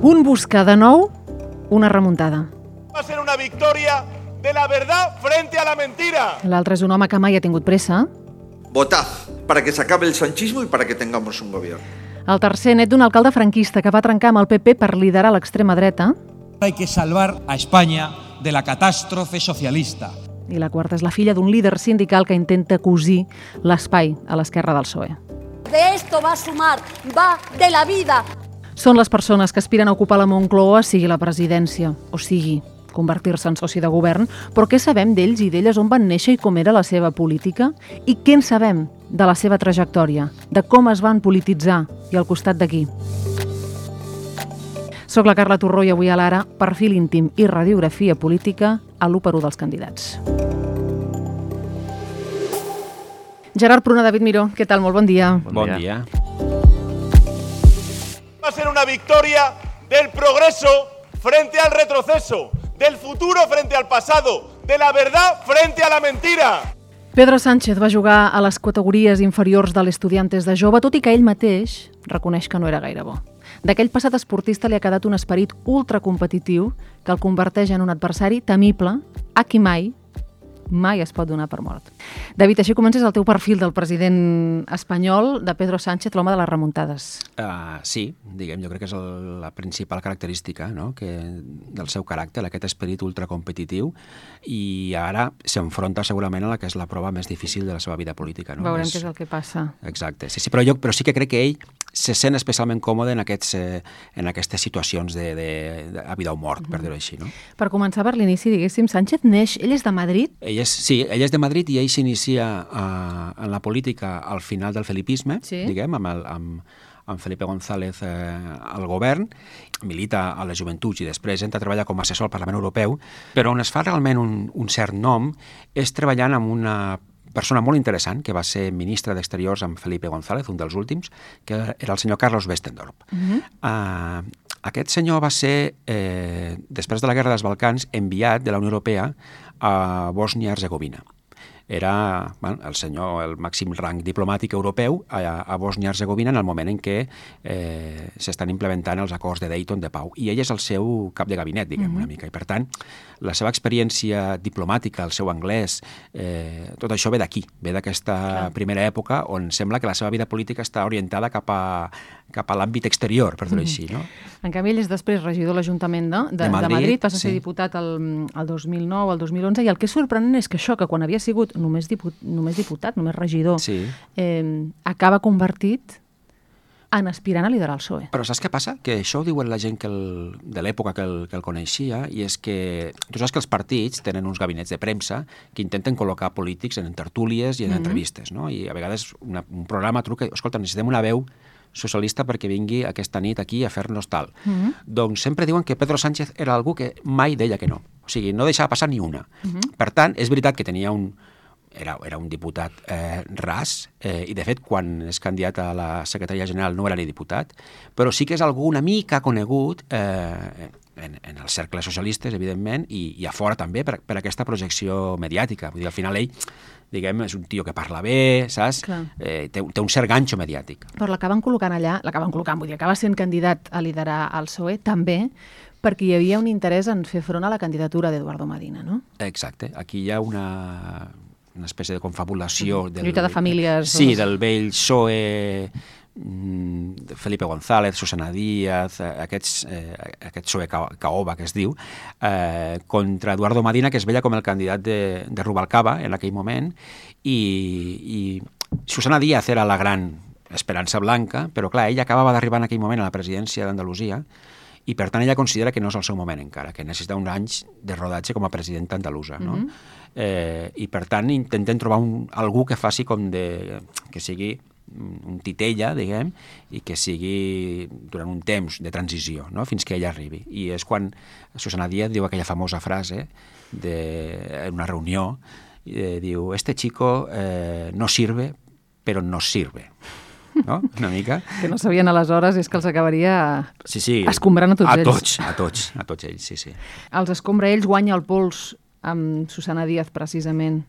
Un busca de nou una remuntada. Va a ser una victoria de la verdad frente a la mentira. L'altre és un home que mai ha tingut pressa. Votad para que se acabe el sanchismo y para que tengamos un gobierno. El tercer net d'un alcalde franquista que va trencar amb el PP per liderar l'extrema dreta. Hay que salvar a España de la catástrofe socialista. I la quarta és la filla d'un líder sindical que intenta cosir l'espai a l'esquerra del PSOE. De esto va a sumar, va de la vida. Són les persones que aspiren a ocupar la Moncloa, sigui la presidència, o sigui convertir-se en soci de govern, però què sabem d'ells i d'elles on van néixer i com era la seva política? I què en sabem de la seva trajectòria, de com es van polititzar i al costat d'aquí? Soc la Carla Torró i avui a l'Ara, perfil íntim i radiografia política a l'1 per 1 dels candidats. Gerard Pruna, David Miró, què tal? Molt bon dia. Bon dia. Va a ser una victoria del progreso frente al retroceso, del futuro frente al pasado, de la verdad frente a la mentira. Pedro Sánchez va jugar a les categories inferiors de l'Estudiantes de jove, tot i que ell mateix reconeix que no era gaire bo. D'aquell passat esportista li ha quedat un esperit ultracompetitiu que el converteix en un adversari temible, a qui mai mai es pot donar per mort. David, així comences el teu perfil del president espanyol, de Pedro Sánchez, l'home de les remuntades. Uh, sí, diguem, jo crec que és el, la principal característica no? que, del seu caràcter, aquest esperit ultracompetitiu, i ara s'enfronta segurament a la que és la prova més difícil de la seva vida política. No? Veurem és... què és el que passa. Exacte, sí, sí, però, jo, però sí que crec que ell se sent especialment còmode en, aquests, eh, en aquestes situacions de, de, de a vida o mort, per dir-ho així. No? Per començar per l'inici, diguéssim, Sánchez neix, ell és de Madrid? Ell és, sí, ell és de Madrid i ell s'inicia uh, en la política al final del felipisme, Sí. diguem, amb, el, amb, amb Felipe González eh, al govern, milita a les joventuts i després entra a treballar com a assessor al Parlament Europeu, però on es fa realment un, un cert nom és treballant amb una persona molt interessant, que va ser ministre d'Exteriors amb Felipe González, un dels últims, que era el senyor Carlos Westendorp. Uh -huh. uh, aquest senyor va ser, eh, després de la Guerra dels Balcans, enviat de la Unió Europea a Bòsnia-Herzegovina era bueno, el senyor, el màxim rang diplomàtic europeu a, a Bòsnia-Herzegovina en el moment en què eh, s'estan implementant els acords de Dayton de pau. I ell és el seu cap de gabinet, diguem, uh -huh. una mica. I per tant, la seva experiència diplomàtica, el seu anglès, eh, tot això ve d'aquí, ve d'aquesta primera època on sembla que la seva vida política està orientada cap a, cap a l'àmbit exterior, per dir-ho així, no? En canvi, ell és després regidor de l'Ajuntament de, de, De de, Madrid, Madrid, passa a ser sí. diputat el, el 2009, el 2011, i el que és sorprenent és que això, que quan havia sigut només, dipu només diputat, només regidor, Sí. eh, acaba convertit en aspirant a liderar el PSOE. Però saps què passa? Que això ho diuen la gent que el, de l'època que, el, que el coneixia i és que tu saps que els partits tenen uns gabinets de premsa que intenten col·locar polítics en tertúlies i en mm -hmm. entrevistes, no? I a vegades una, un programa truca, escolta, necessitem una veu socialista perquè vingui aquesta nit aquí a fer-nos tal. Mm -hmm. Doncs sempre diuen que Pedro Sánchez era algú que mai deia que no. O sigui, no deixava passar ni una. Mm -hmm. Per tant, és veritat que tenia un, era, era un diputat eh, ras, eh, i de fet, quan és candidat a la secretaria general no era ni diputat, però sí que és algú una mica conegut eh, en, en els cercles socialistes, evidentment, i, i a fora també per, per aquesta projecció mediàtica. Vull dir, al final ell, diguem, és un tio que parla bé, saps? Clar. Eh, té, té un cert ganxo mediàtic. Però l'acaben col·locant allà, l'acaben col·locant, vull dir, acaba sent candidat a liderar el PSOE, també perquè hi havia un interès en fer front a la candidatura d'Eduardo Medina, no? Exacte. Aquí hi ha una, una espècie de confabulació... Del, Lluita de famílies, Sí, del vell PSOE, Felipe González, Susana Díaz, eh, aquests, eh, aquest PSOE ca- caoba que es diu, eh, contra Eduardo Medina, que es veia com el candidat de, de Rubalcaba en aquell moment, i, i Susana Díaz era la gran esperança blanca, però clar, ella acabava d'arribar en aquell moment a la presidència d'Andalusia, i per tant ella considera que no és el seu moment encara, que necessita uns anys de rodatge com a presidenta andalusa. No? eh, I per tant intentem trobar un, algú que faci com de... que sigui un titella, diguem, i que sigui durant un temps de transició, no? fins que ella arribi. I és quan Susana Díaz diu aquella famosa frase de, en una reunió, eh, diu, este chico eh, no sirve, però no sirve. No? Una mica. Que no sabien aleshores és que els acabaria Sí, sí. escombrant a tots a ells. Tots, a tots, a tots ells, sí, sí. Els escombra ells, guanya el pols amb Susana Díaz, precisament.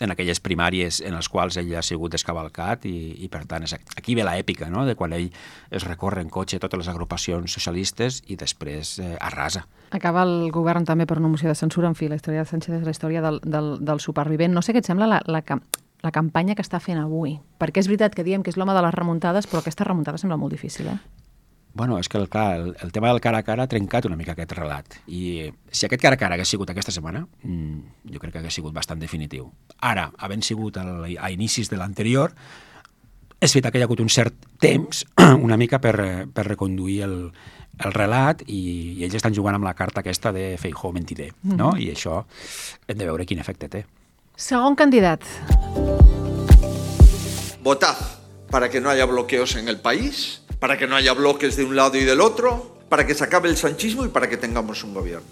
En aquelles primàries en les quals ell ha sigut descavalcat i, i per tant, és, aquí ve l'èpica, no?, de quan ell es recorre en cotxe totes les agrupacions socialistes i després eh, arrasa. Acaba el govern també per una moció de censura, en fi, la història de Sánchez és la història del, del, del supervivent. No sé què et sembla la, la, la campanya que està fent avui, perquè és veritat que diem que és l'home de les remuntades, però aquesta remuntada sembla molt difícil, eh? Bueno, és que el, clar, el, el tema del cara a cara ha trencat una mica aquest relat. I si aquest cara a cara hagués sigut aquesta setmana, mmm, jo crec que hagués sigut bastant definitiu. Ara, havent sigut el, a inicis de l'anterior, és veritat que hi ha hagut un cert temps una mica per, per reconduir el, el relat i, i ells estan jugant amb la carta aquesta de Feijó mentider, mm -hmm. no? I això hem de veure quin efecte té. Segon candidat. Votad para que no haya bloqueos en el país, para que no haya bloques de un lado y del otro, para que se acabe el sanchismo y para que tengamos un gobierno.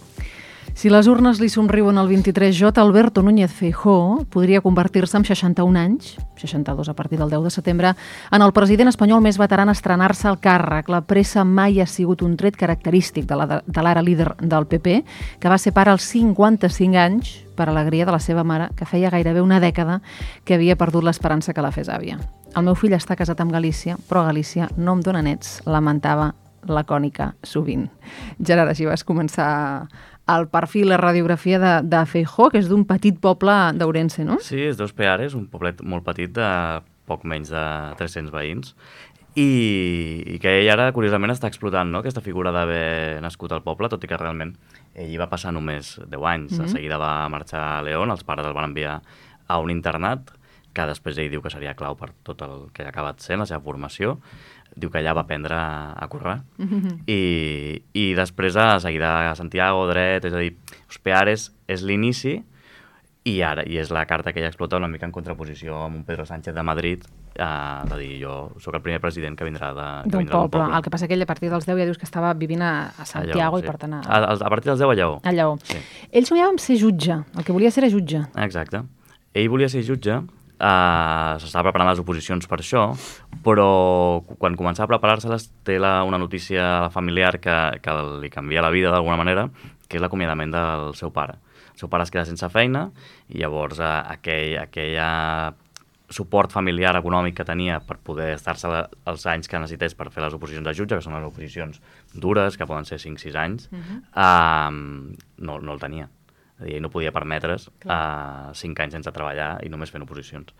Si les urnes li somriuen el 23J, Alberto Núñez Feijó podria convertir-se en 61 anys, 62 a partir del 10 de setembre, en el president espanyol més veteran a estrenar-se al càrrec. La pressa mai ha sigut un tret característic de l'ara líder del PP, que va ser pare als 55 anys per alegria de la seva mare, que feia gairebé una dècada que havia perdut l'esperança que la fes àvia. El meu fill està casat amb Galícia, però Galícia no em dóna nets, lamentava lacònica sovint. Gerard, així vas començar el perfil, la radiografia de, de Feijó, que és d'un petit poble d'Ourense, no? Sí, és dos Peares, un poblet molt petit de poc menys de 300 veïns, i, i que ell ara, curiosament, està explotant no? aquesta figura d'haver nascut al poble, tot i que realment ell hi va passar només 10 anys. Mm -hmm. De seguida va marxar a León, els pares el van enviar a un internat, que després ell diu que seria clau per tot el que ha acabat sent, la seva formació, diu que allà va aprendre a córrer. Mm -hmm. I, I després a seguida a Santiago, dret, és a dir, Ospeares és l'inici i ara i és la carta que ella explota una mica en contraposició amb un Pedro Sánchez de Madrid eh, de dir, jo sóc el primer president que vindrà d'un poble. poble. El que passa que ell a partir dels 10 ja dius que estava vivint a, a Santiago a Lleó, sí. i per tant... A... A, a partir dels 10 a Lleó. A Lleó. Sí. Ell somiava amb ser jutge, el que volia ser era jutge. Exacte. Ell volia ser jutge Uh, s'estava preparant les oposicions per això, però quan començava a preparar-se-les té la, una notícia familiar que, que li canvia la vida d'alguna manera, que és l'acomiadament del seu pare. El seu pare es queda sense feina i llavors uh, aquell, aquella suport familiar econòmic que tenia per poder estar-se els anys que necessités per fer les oposicions de jutge, que són les oposicions dures, que poden ser 5-6 anys, uh -huh. uh, no, no el tenia. És a dir, no podia permetre's uh, cinc anys sense treballar i només fent oposicions.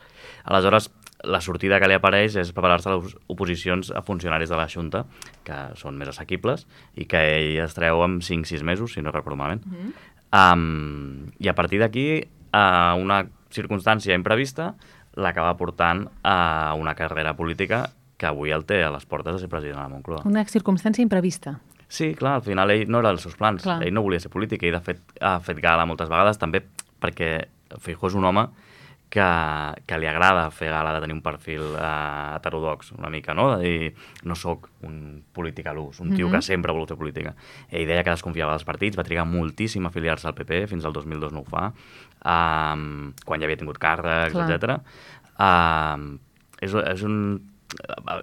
Aleshores, la sortida que li apareix és preparar-se les oposicions a funcionaris de la Junta, que són més assequibles, i que ell es treu en 5-6 mesos, si no recordo malament. Mm -hmm. Um, I a partir d'aquí, uh, una circumstància imprevista l'acaba portant a una carrera política que avui el té a les portes de ser president de la Moncloa. Una circumstància imprevista. Sí, clar, al final ell no era els seus plans. Clar. Ell no volia ser polític, ell de fet ha fet gala moltes vegades, també perquè Feijó és un home que, que li agrada fer gala de tenir un perfil uh, heterodox, una mica, no? De dir, no sóc un polític a l'ús, un tio mm -hmm. que sempre vol fer política. Ell deia que desconfiava dels partits, va trigar moltíssim a afiliar-se al PP, fins al 2002 no ho fa, um, quan ja havia tingut càrrecs, etc. Um, és, és un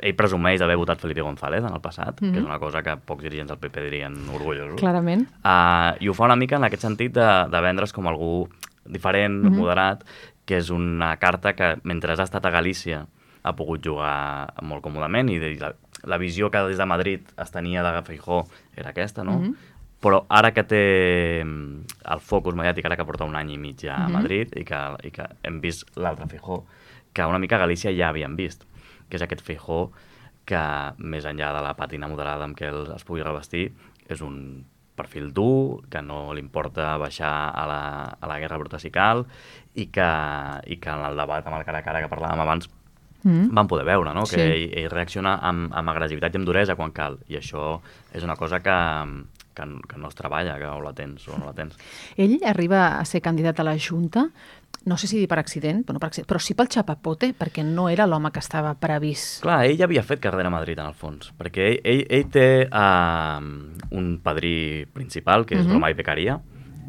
ell presumeix d'haver votat Felipe González en el passat, mm -hmm. que és una cosa que pocs dirigents del PP dirien orgullosos. Clarament. Uh, I ho fa una mica en aquest sentit de, de vendre's com algú diferent, mm -hmm. moderat, que és una carta que, mentre ha estat a Galícia, ha pogut jugar molt còmodament i la, la visió que des de Madrid es tenia de Feijó era aquesta, no? Mm -hmm. Però ara que té el focus mediàtic, ara que porta un any i mig ja a mhm. Madrid mm -hmm. i, que, i que hem vist l'altre Feijó, que una mica a Galícia ja havíem vist que és aquest Feijó que, més enllà de la pàtina moderada amb què el, es pugui revestir, és un perfil dur, que no li importa baixar a la, a la guerra bruta si cal, i que, i que en el debat amb el cara a cara que parlàvem abans mm. van poder veure, no? Sí. que ell, ell reacciona amb, amb agressivitat i amb duresa quan cal, i això és una cosa que, que, que no es treballa, que o la tens o no la tens. Ell arriba a ser candidat a la Junta no sé si per accident, però, no per accident, però sí pel xapapote, perquè no era l'home que estava previst. Clar, ell havia fet carrera a Madrid, en el fons, perquè ell, ell, ell té uh, un padrí principal, que és uh mhm. -huh. Romay Becaria,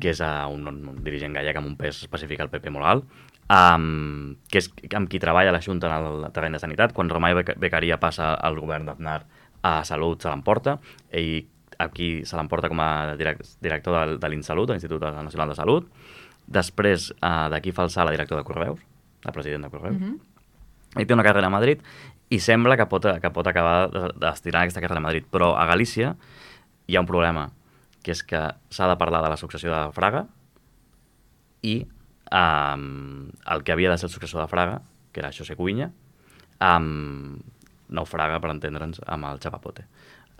que és uh, un, un dirigent gallec amb un pes específic al PP molt alt, um, que és amb qui treballa la Junta en el terreny de sanitat. Quan Romay Becaria passa al govern d'Aznar a Salut, se l'emporta. Ell aquí se l'emporta com a director de, de l'Insalut, l'Institut Nacional de Salut, Després, uh, d'aquí fa el salt a director de Correus, el president de Correus. Mm -hmm. I té una carrera a Madrid i sembla que pot, que pot acabar d'estirar aquesta carrera a Madrid. Però a Galícia hi ha un problema, que és que s'ha de parlar de la successió de Fraga i um, el que havia de ser el successor de Fraga, que era José Cuinya, um, naufraga, per entendre'ns, amb el Chapapote.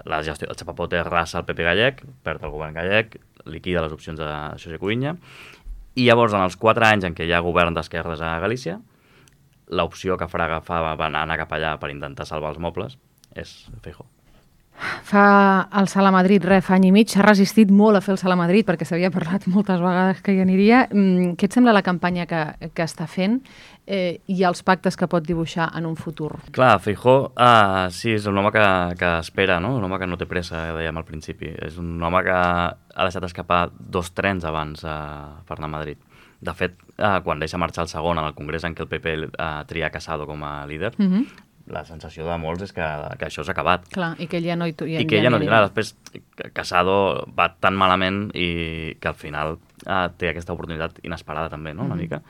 La gestió, el Chapapote rasa el PP gallec, perd el govern gallec, liquida les opcions de José Cuinya, i llavors, en els quatre anys en què hi ha govern d'esquerres a Galícia, l'opció que Fraga fa va anar cap allà per intentar salvar els mobles és Feijó. Fa el salt a Madrid, re, fa any i mig, s'ha resistit molt a fer el salt a Madrid perquè s'havia parlat moltes vegades que hi aniria. Mm, què et sembla la campanya que, que està fent eh, i els pactes que pot dibuixar en un futur? Clar, Feijó, uh, sí, és un home que, que espera, no? un home que no té pressa, dèiem al principi. És un home que ha deixat escapar dos trens abans uh, per anar a Madrid. De fet, uh, quan deixa marxar el segon en el congrés en què el PP uh, tria Casado com a líder, uh mhm. -huh la sensació de molts és que, que això s'ha acabat. Clar, i que ell ja no hi... Ja, I que ell ja no hi Després, Casado va tan malament i que al final eh, té aquesta oportunitat inesperada també, no?, una mm. mica.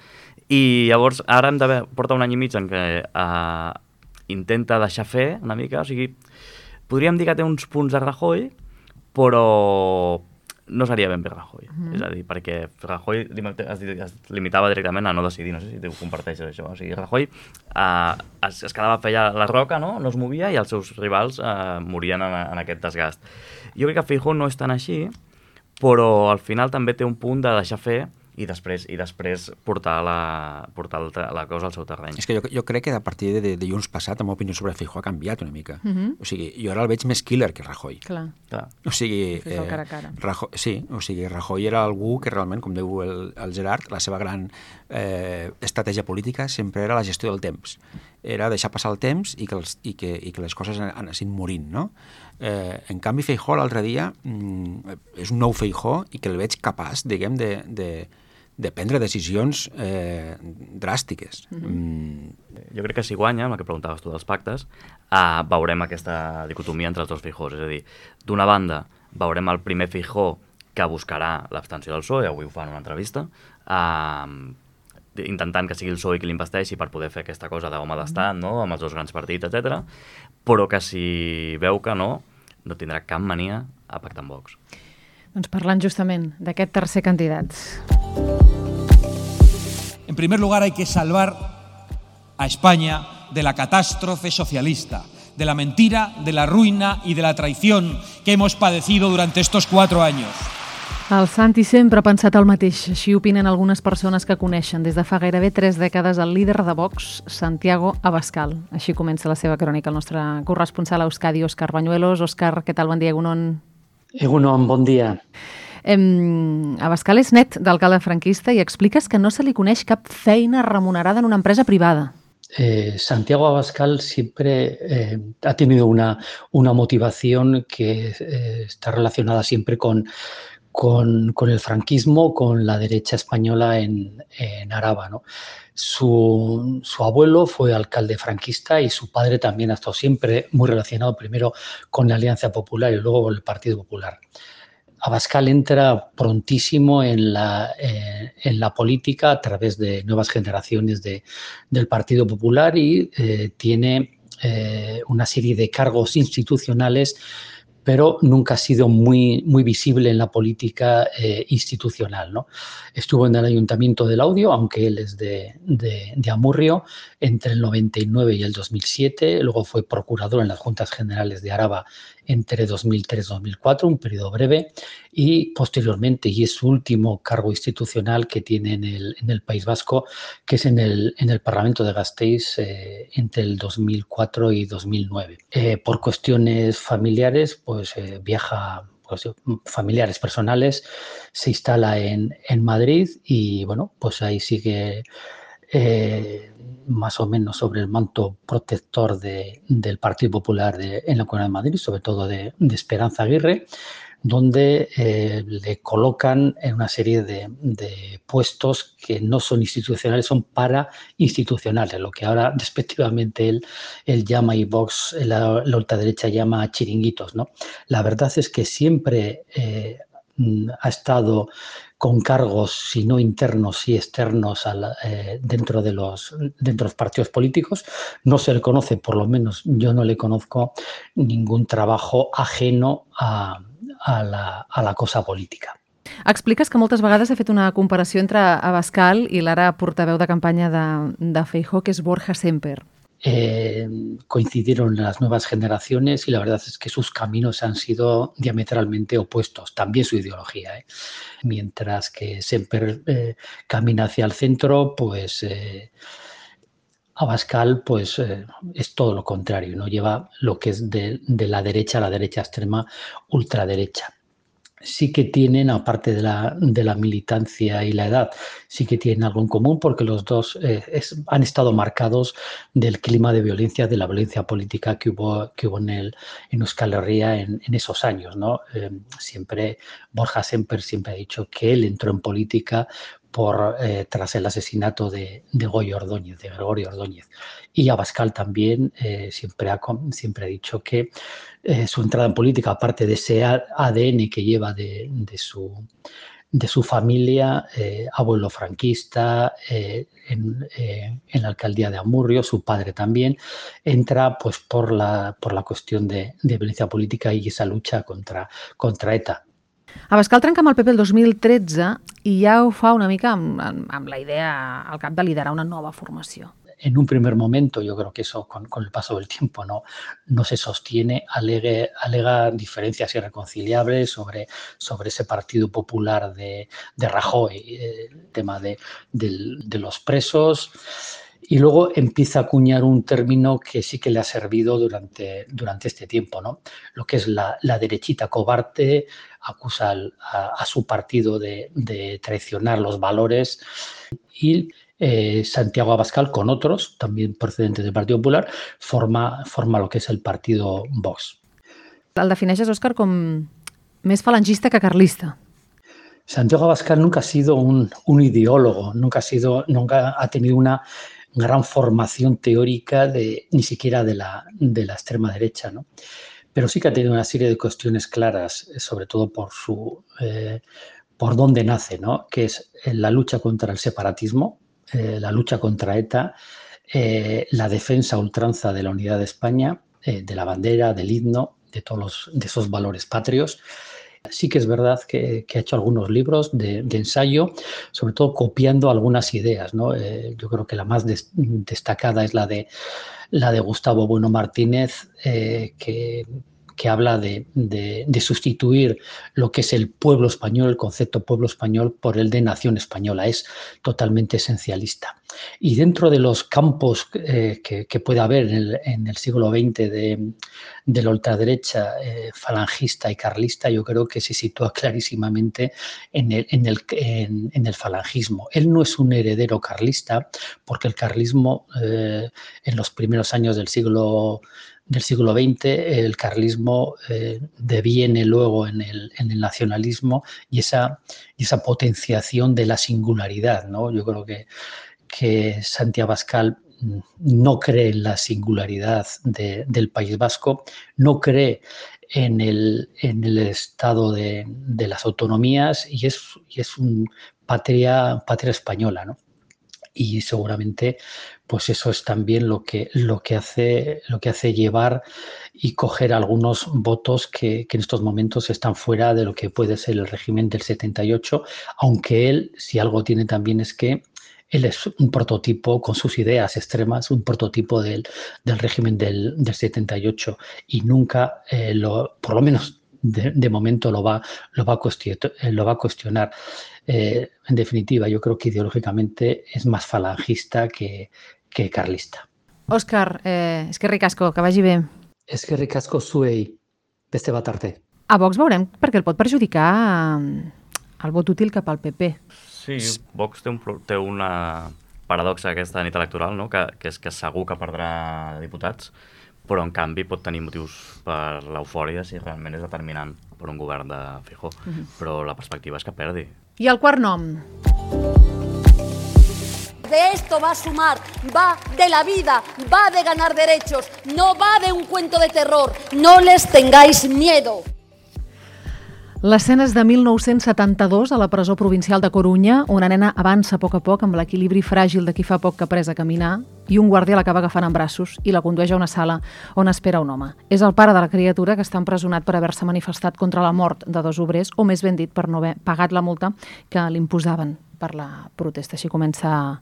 I llavors, ara hem de portar un any i mig en què eh, intenta deixar fer una mica, o sigui, podríem dir que té uns punts de Rajoy, però no seria ben bé Rajoy. Mm. És a dir, perquè Rajoy es, es limitava directament a no decidir, no sé si tu comparteixes això. O sigui, Rajoy eh, es, es quedava, feia la roca, no? no es movia i els seus rivals eh, morien en, en aquest desgast. Jo crec que Feijó no és tan així, però al final també té un punt de deixar fer i després, i després portar, la, portar la cosa al seu terreny. És que jo, jo crec que a partir de, de dilluns passat la meva opinió sobre Feijó ha canviat una mica. Uh -huh. O sigui, jo ara el veig més killer que Rajoy. Clar. Clar. O sigui... Eh, cara a cara. Rajoy, sí, o sigui, Rajoy era algú que realment, com diu el, el Gerard, la seva gran eh, estratègia política sempre era la gestió del temps. Era deixar passar el temps i que, els, i que, i que les coses anessin morint, no? Eh, en canvi, Feijó l'altre dia mm, és un nou Feijó i que el veig capaç, diguem, de, de, de prendre decisions eh, dràstiques. Mm -hmm. mm. Jo crec que si guanya, amb el que preguntaves tu dels pactes, eh, veurem aquesta dicotomia entre els dos Feijós. És a dir, d'una banda, veurem el primer Feijó que buscarà l'abstenció del PSOE, avui ho fa en una entrevista, eh, intentant que sigui el PSOE qui l'investeixi per poder fer aquesta cosa d'home d'estat, no?, amb els dos grans partits, etc. però que si veu que no, no tindrà cap mania a pactar amb Vox. Doncs parlant justament d'aquest tercer candidat. En primer lugar, hay que salvar a España de la catástrofe socialista, de la mentira, de la ruina y de la traición que hemos padecido durante estos cuatro años. El Santi sempre ha pensat el mateix. Així opinen algunes persones que coneixen des de fa gairebé tres dècades el líder de Vox, Santiago Abascal. Així comença la seva crònica el nostre corresponsal a Euskadi, Òscar Bañuelos. Òscar, què tal? Bon dia, Egunon. Egunon, bon dia. Eh, Abascal és net d'alcalde franquista i expliques que no se li coneix cap feina remunerada en una empresa privada. Eh, Santiago Abascal siempre eh, ha tenido una, una motivación que eh, está relacionada siempre con, con, con, el franquismo, con la derecha española en, en Araba. ¿no? Su, su, abuelo fue alcalde franquista y su padre también ha estado siempre muy relacionado primero con la Alianza Popular y luego con el Partido Popular. Abascal entra prontísimo en la, eh, en la política a través de nuevas generaciones de, del Partido Popular y eh, tiene eh, una serie de cargos institucionales pero nunca ha sido muy, visible en la política institucional. ¿no? Estuvo en el Ayuntamiento del Audio, aunque él es de, de, Amurrio, entre el 99 y el 2007. Luego fue procurador en las Juntas Generales de Araba entre 2003-2004, un periodo breve, y posteriormente, y es su último cargo institucional que tiene en el, en el País Vasco, que es en el, en el Parlamento de Gasteiz eh, entre el 2004 y 2009. Eh, por cuestiones familiares, pues eh, viaja pues, familiares personales, se instala en, en Madrid y bueno, pues ahí sigue eh, más o menos sobre el manto protector de, del Partido Popular en la Comunidad de Madrid, sobre todo de, Esperanza Aguirre, donde eh, le colocan en una serie de, de, puestos que no son institucionales, son para institucionales, lo que ahora respectivamente él, él llama y Vox, la, la ultraderecha llama chiringuitos. ¿no? La verdad es que siempre eh, ha estado con cargos, si no internos, si externos eh, dentro, de los, dentro de los partidos políticos. No se le conoce, por lo menos yo no le conozco ningún trabajo ajeno a, a, la, a la cosa política. Expliques que moltes vegades ha fet una comparació entre Abascal i l'ara portaveu de campanya de, de Feijó, que és Borja Semper. Eh, coincidieron las nuevas generaciones y la verdad es que sus caminos han sido diametralmente opuestos, también su ideología. ¿eh? Mientras que Semper eh, camina hacia el centro, pues Abascal pues, es todo lo contrario, ¿no? lleva lo que es de la derecha a la derecha extrema, ultraderecha sí que tienen, aparte de la, de la, militancia y la edad, sí que tienen algo en común porque los dos eh, han estado marcados del clima de violencia, de la violencia política que hubo, que hubo en, el, en Euskal Herria en, en esos años. ¿no? Eh, siempre, Borja Semper siempre ha dicho que él entró en política por, eh, tras el asesinato de, de Goyo Ordóñez, de Gregorio Ordóñez. Y Abascal también eh, siempre, ha, siempre ha dicho que eh, su entrada en política, aparte de ese ADN que lleva de, de su, de su familia, abuelo franquista, eh, en, en, la alcaldía de Amurrio, su padre también, entra pues por la, por la cuestión de, de violencia política y esa lucha contra, contra ETA. Abascal trenca amb el PP el 2013 i ja ho fa una mica amb, amb, amb la idea al cap de liderar una nova formació. En un primer momento, yo creo que eso con, con el paso del tiempo no, no se sostiene, alegue, alega diferencias irreconciliables sobre, sobre ese Partido Popular de, de Rajoy, eh, el tema de, de, de los presos, y luego empieza a acuñar un término que sí que le ha servido durante, durante este tiempo, ¿no? Lo que es la, la derechita cobarde, acusa al, a, a, su partido de, de, traicionar los valores y eh, Santiago Abascal con otros, también procedentes del Partido Popular, forma, forma lo que es el partido Vox. El defineixes, Òscar, com més falangista que carlista. Santiago Abascal nunca ha sido un, un ideólogo, nunca ha, sido, nunca ha tenido una gran formación teórica de, ni siquiera de la, de la extrema derecha, ¿no? pero sí que ha tenido una serie de cuestiones claras, sobre todo por su eh, por dónde nace, ¿no? que es la lucha contra el separatismo, eh, la lucha contra ETA, eh, la defensa ultranza de la unidad de España, eh, de la bandera, del himno, de todos los, de esos valores patrios, Sí que es verdad que, ha hecho algunos libros de, ensayo, sobre todo copiando algunas ideas. Eh, yo creo que la más des, destacada es la de, la de Gustavo Bueno Martínez, eh, que, que habla de, de, sustituir lo que es el pueblo español, el concepto pueblo español, por el de nación española. Es totalmente esencialista. Y dentro de los campos eh, que, que, puede haber en el, en el siglo XX de, la ultraderecha eh, falangista y carlista, yo creo que se sitúa clarísimamente en el, en, el, en, el, falangismo. Él no es un heredero carlista, porque el carlismo eh, en los primeros años del siglo del siglo XX, el carlismo eh, deviene luego en el, nacionalismo y esa, potenciación de la singularidad. ¿no? Yo creo que, que Santiago Abascal no cree en la singularidad de, del País Vasco, no cree en el, estado de, de las autonomías y es, y es un patria, patria española. ¿no? y seguramente pues eso es también lo que, lo que, hace, lo que hace llevar y coger algunos votos que, que, en estos momentos están fuera de lo que puede ser el régimen del 78, aunque él, si algo tiene también es que él es un prototipo con sus ideas extremas, un prototipo del, del régimen del, del, 78 y nunca, eh, lo, por lo menos de, momento, lo va, lo va, a, cuestionar, lo va a cuestionar. Eh, en definitiva, yo creo que ideológicamente es más falangista que, que carlista. Òscar, eh, és que ricasco, que vagi bé. És que ricasco zuei, beste bat arte. A Vox veurem perquè el pot perjudicar el vot útil cap al PP. Sí, Vox té, un, té una paradoxa aquesta nit electoral, no? que, que és que segur que perdrà diputats, però en canvi pot tenir motius per l'eufòria si realment és determinant per un govern de Fijó. Uh -huh. Però la perspectiva és que perdi. I el quart nom? De esto va a sumar, va de la vida, va de ganar derechos, no va de un cuento de terror. No les tengáis miedo. L'escena és de 1972 a la presó provincial de Corunya. Una nena avança a poc a poc amb l'equilibri fràgil de qui fa poc que ha a caminar i un guàrdia l'acaba agafant en braços i la condueix a una sala on espera un home. És el pare de la criatura que està empresonat per haver-se manifestat contra la mort de dos obrers, o més ben dit, per no haver pagat la multa que l'imposaven per la protesta. Així comença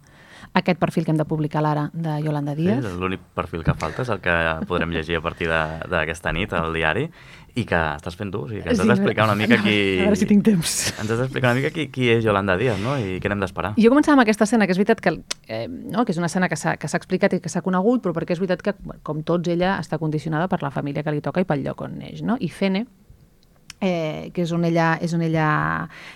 aquest perfil que hem de publicar l'ara de Yolanda Díaz. Sí, l'únic perfil que falta és el que podrem llegir a partir d'aquesta nit al diari i que estàs fent tu, o sigui, que ens has d'explicar una mica qui... A veure si tinc temps. Ens has d'explicar una mica qui, qui és Yolanda Díaz, no? I què n'hem d'esperar. Jo començava amb aquesta escena, que és veritat que, eh, no, que és una escena que s'ha explicat i que s'ha conegut, però perquè és veritat que, com tots, ella està condicionada per la família que li toca i pel lloc on neix. No? I Fene, eh, que és on ella, és on ella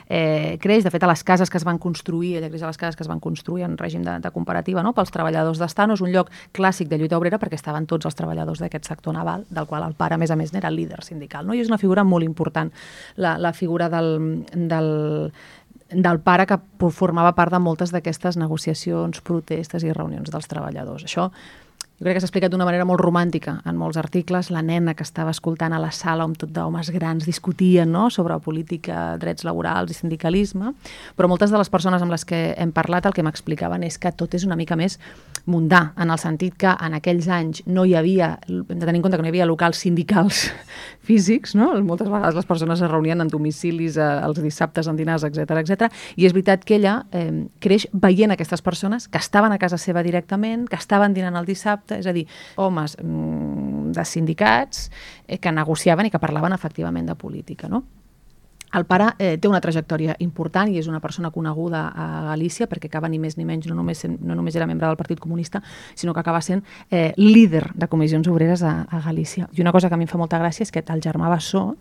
eh, creix. De fet, a les cases que es van construir, ella creix a les cases que es van construir en règim de, de comparativa no? pels treballadors d'Estano, és un lloc clàssic de lluita obrera perquè estaven tots els treballadors d'aquest sector naval, del qual el pare, a més a més, n'era líder sindical. No? I és una figura molt important, la, la figura del, del, del pare que formava part de moltes d'aquestes negociacions, protestes i reunions dels treballadors. Això jo crec que s'ha explicat d'una manera molt romàntica en molts articles. La nena que estava escoltant a la sala on tot d'homes grans discutien no? sobre política, drets laborals i sindicalisme, però moltes de les persones amb les que hem parlat el que m'explicaven és que tot és una mica més mundà, en el sentit que en aquells anys no hi havia, hem de tenir en compte que no hi havia locals sindicals físics, no? moltes vegades les persones es reunien en domicilis eh, els dissabtes, en dinars, etc etc. i és veritat que ella eh, creix veient aquestes persones que estaven a casa seva directament, que estaven dinant el dissabte, és a dir, homes mm, de sindicats eh, que negociaven i que parlaven efectivament de política, no? El pare eh, té una trajectòria important i és una persona coneguda a Galícia perquè acaba ni més ni menys, no només, no només era membre del Partit Comunista, sinó que acaba sent eh, líder de comissions obreres a, a Galícia. I una cosa que a mi em fa molta gràcia és que el germà Bassó,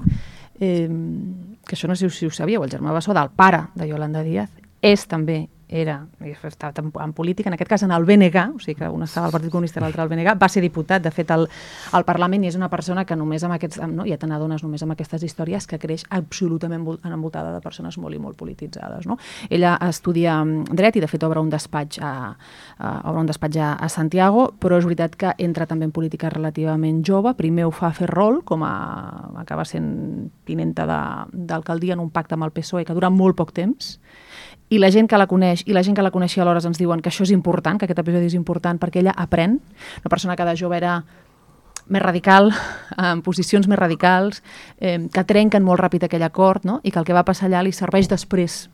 eh, que això no sé si ho sabíeu, el germà Bassó del pare de Yolanda Díaz, és també era, estava en política, en aquest cas en el BNG, o sigui que un estava al Partit Comunista i l'altre al BNG, va ser diputat, de fet, al, al Parlament, i és una persona que només amb aquests, no, ja te n'adones només amb aquestes històries, que creix absolutament envoltada de persones molt i molt polititzades. No? Ella estudia dret i, de fet, obre un despatx a, a, obre un despatx a, a Santiago, però és veritat que entra també en política relativament jove. Primer ho fa fer rol, com a, acaba sent tinenta d'alcaldia en un pacte amb el PSOE que dura molt poc temps, i la gent que la coneix i la gent que la coneixia alhora ens diuen que això és important, que aquest episodi és important perquè ella aprèn, una persona que de jove era més radical, en posicions més radicals, eh, que trenquen molt ràpid aquell acord no? i que el que va passar allà li serveix després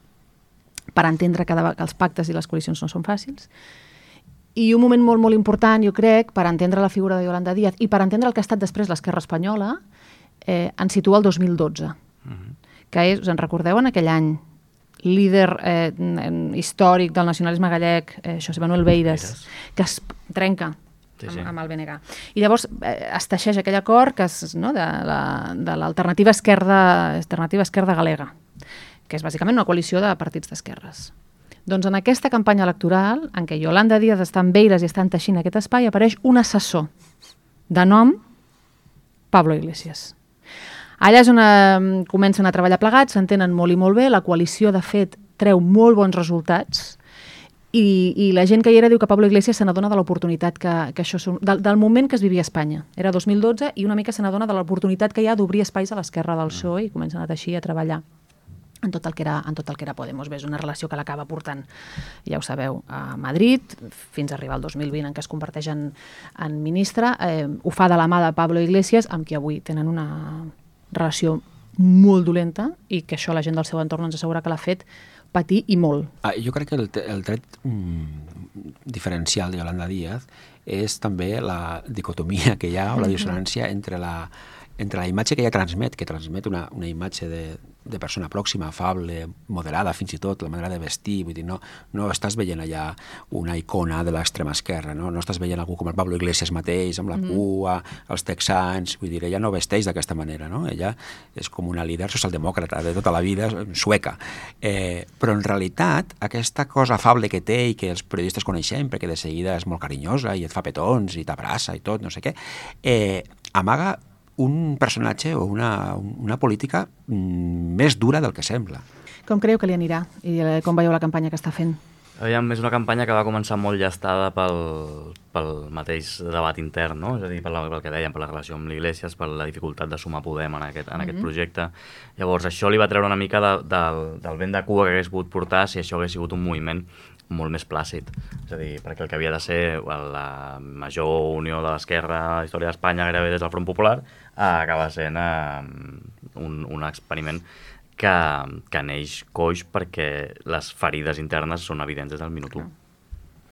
per entendre que, que els pactes i les coalicions no són fàcils. I un moment molt, molt important, jo crec, per entendre la figura de Yolanda Díaz i per entendre el que ha estat després l'esquerra espanyola, eh, ens situa el 2012, uh -huh. que és, us en recordeu, en aquell any líder eh, històric del nacionalisme gallec, eh, José Manuel Beiras, que es trenca sí, sí. Amb, amb el BNG. I llavors eh, es teixeix aquell acord que és no, de l'alternativa la, esquerda, alternativa esquerda galega, que és bàsicament una coalició de partits d'esquerres. Doncs en aquesta campanya electoral, en què Yolanda Díaz està amb Beiras i estan teixint aquest espai, apareix un assessor de nom Pablo Iglesias. Allà és on eh, comencen a treballar plegats, s'entenen molt i molt bé, la coalició, de fet, treu molt bons resultats, i, i la gent que hi era diu que Pablo Iglesias se n'adona de l'oportunitat que, que això del, del moment que es vivia a Espanya. Era 2012 i una mica se n'adona de l'oportunitat que hi ha d'obrir espais a l'esquerra del PSOE i comencen a teixir, a treballar en tot el que era, en tot el que era Podemos. Bé, és una relació que l'acaba portant, ja ho sabeu, a Madrid, fins a arribar al 2020 en què es converteix en, en ministre. Eh, ho fa de la mà de Pablo Iglesias, amb qui avui tenen una relació molt dolenta i que això la gent del seu entorn ens assegura que l'ha fet patir i molt. Ah, jo crec que el, el tret mm, diferencial de Yolanda Díaz és també la dicotomia que hi ha o la dissonància entre la, entre la imatge que ella transmet, que transmet una, una imatge de, de persona pròxima, afable, moderada, fins i tot, la manera de vestir, vull dir, no, no estàs veient allà una icona de l'extrema esquerra, no? no estàs veient algú com el Pablo Iglesias mateix, amb la mm. cua, els texans, vull dir, ella no vesteix d'aquesta manera, no? Ella és com una líder socialdemòcrata de tota la vida, sueca. Eh, però en realitat, aquesta cosa afable que té i que els periodistes coneixem, perquè de seguida és molt carinyosa i et fa petons i t'abraça i tot, no sé què, eh, amaga un personatge o una, una política mm, més dura del que sembla. Com creieu que li anirà i com veieu la campanya que està fent? Aviam, és una campanya que va començar molt llastada pel, pel mateix debat intern, no? És a dir, per la, pel que dèiem, per la relació amb l'Iglesias, per la dificultat de sumar Podem en aquest, en mm -hmm. aquest Mhm. projecte. Llavors, això li va treure una mica de, de, del vent de cua que hagués pogut portar si això hagués sigut un moviment molt més plàcid. És a dir, perquè el que havia de ser la major unió de l'esquerra a la història d'Espanya gairebé des del Front Popular eh, acaba sent eh, un, un experiment que, que neix coix perquè les ferides internes són evidents des del minut 1.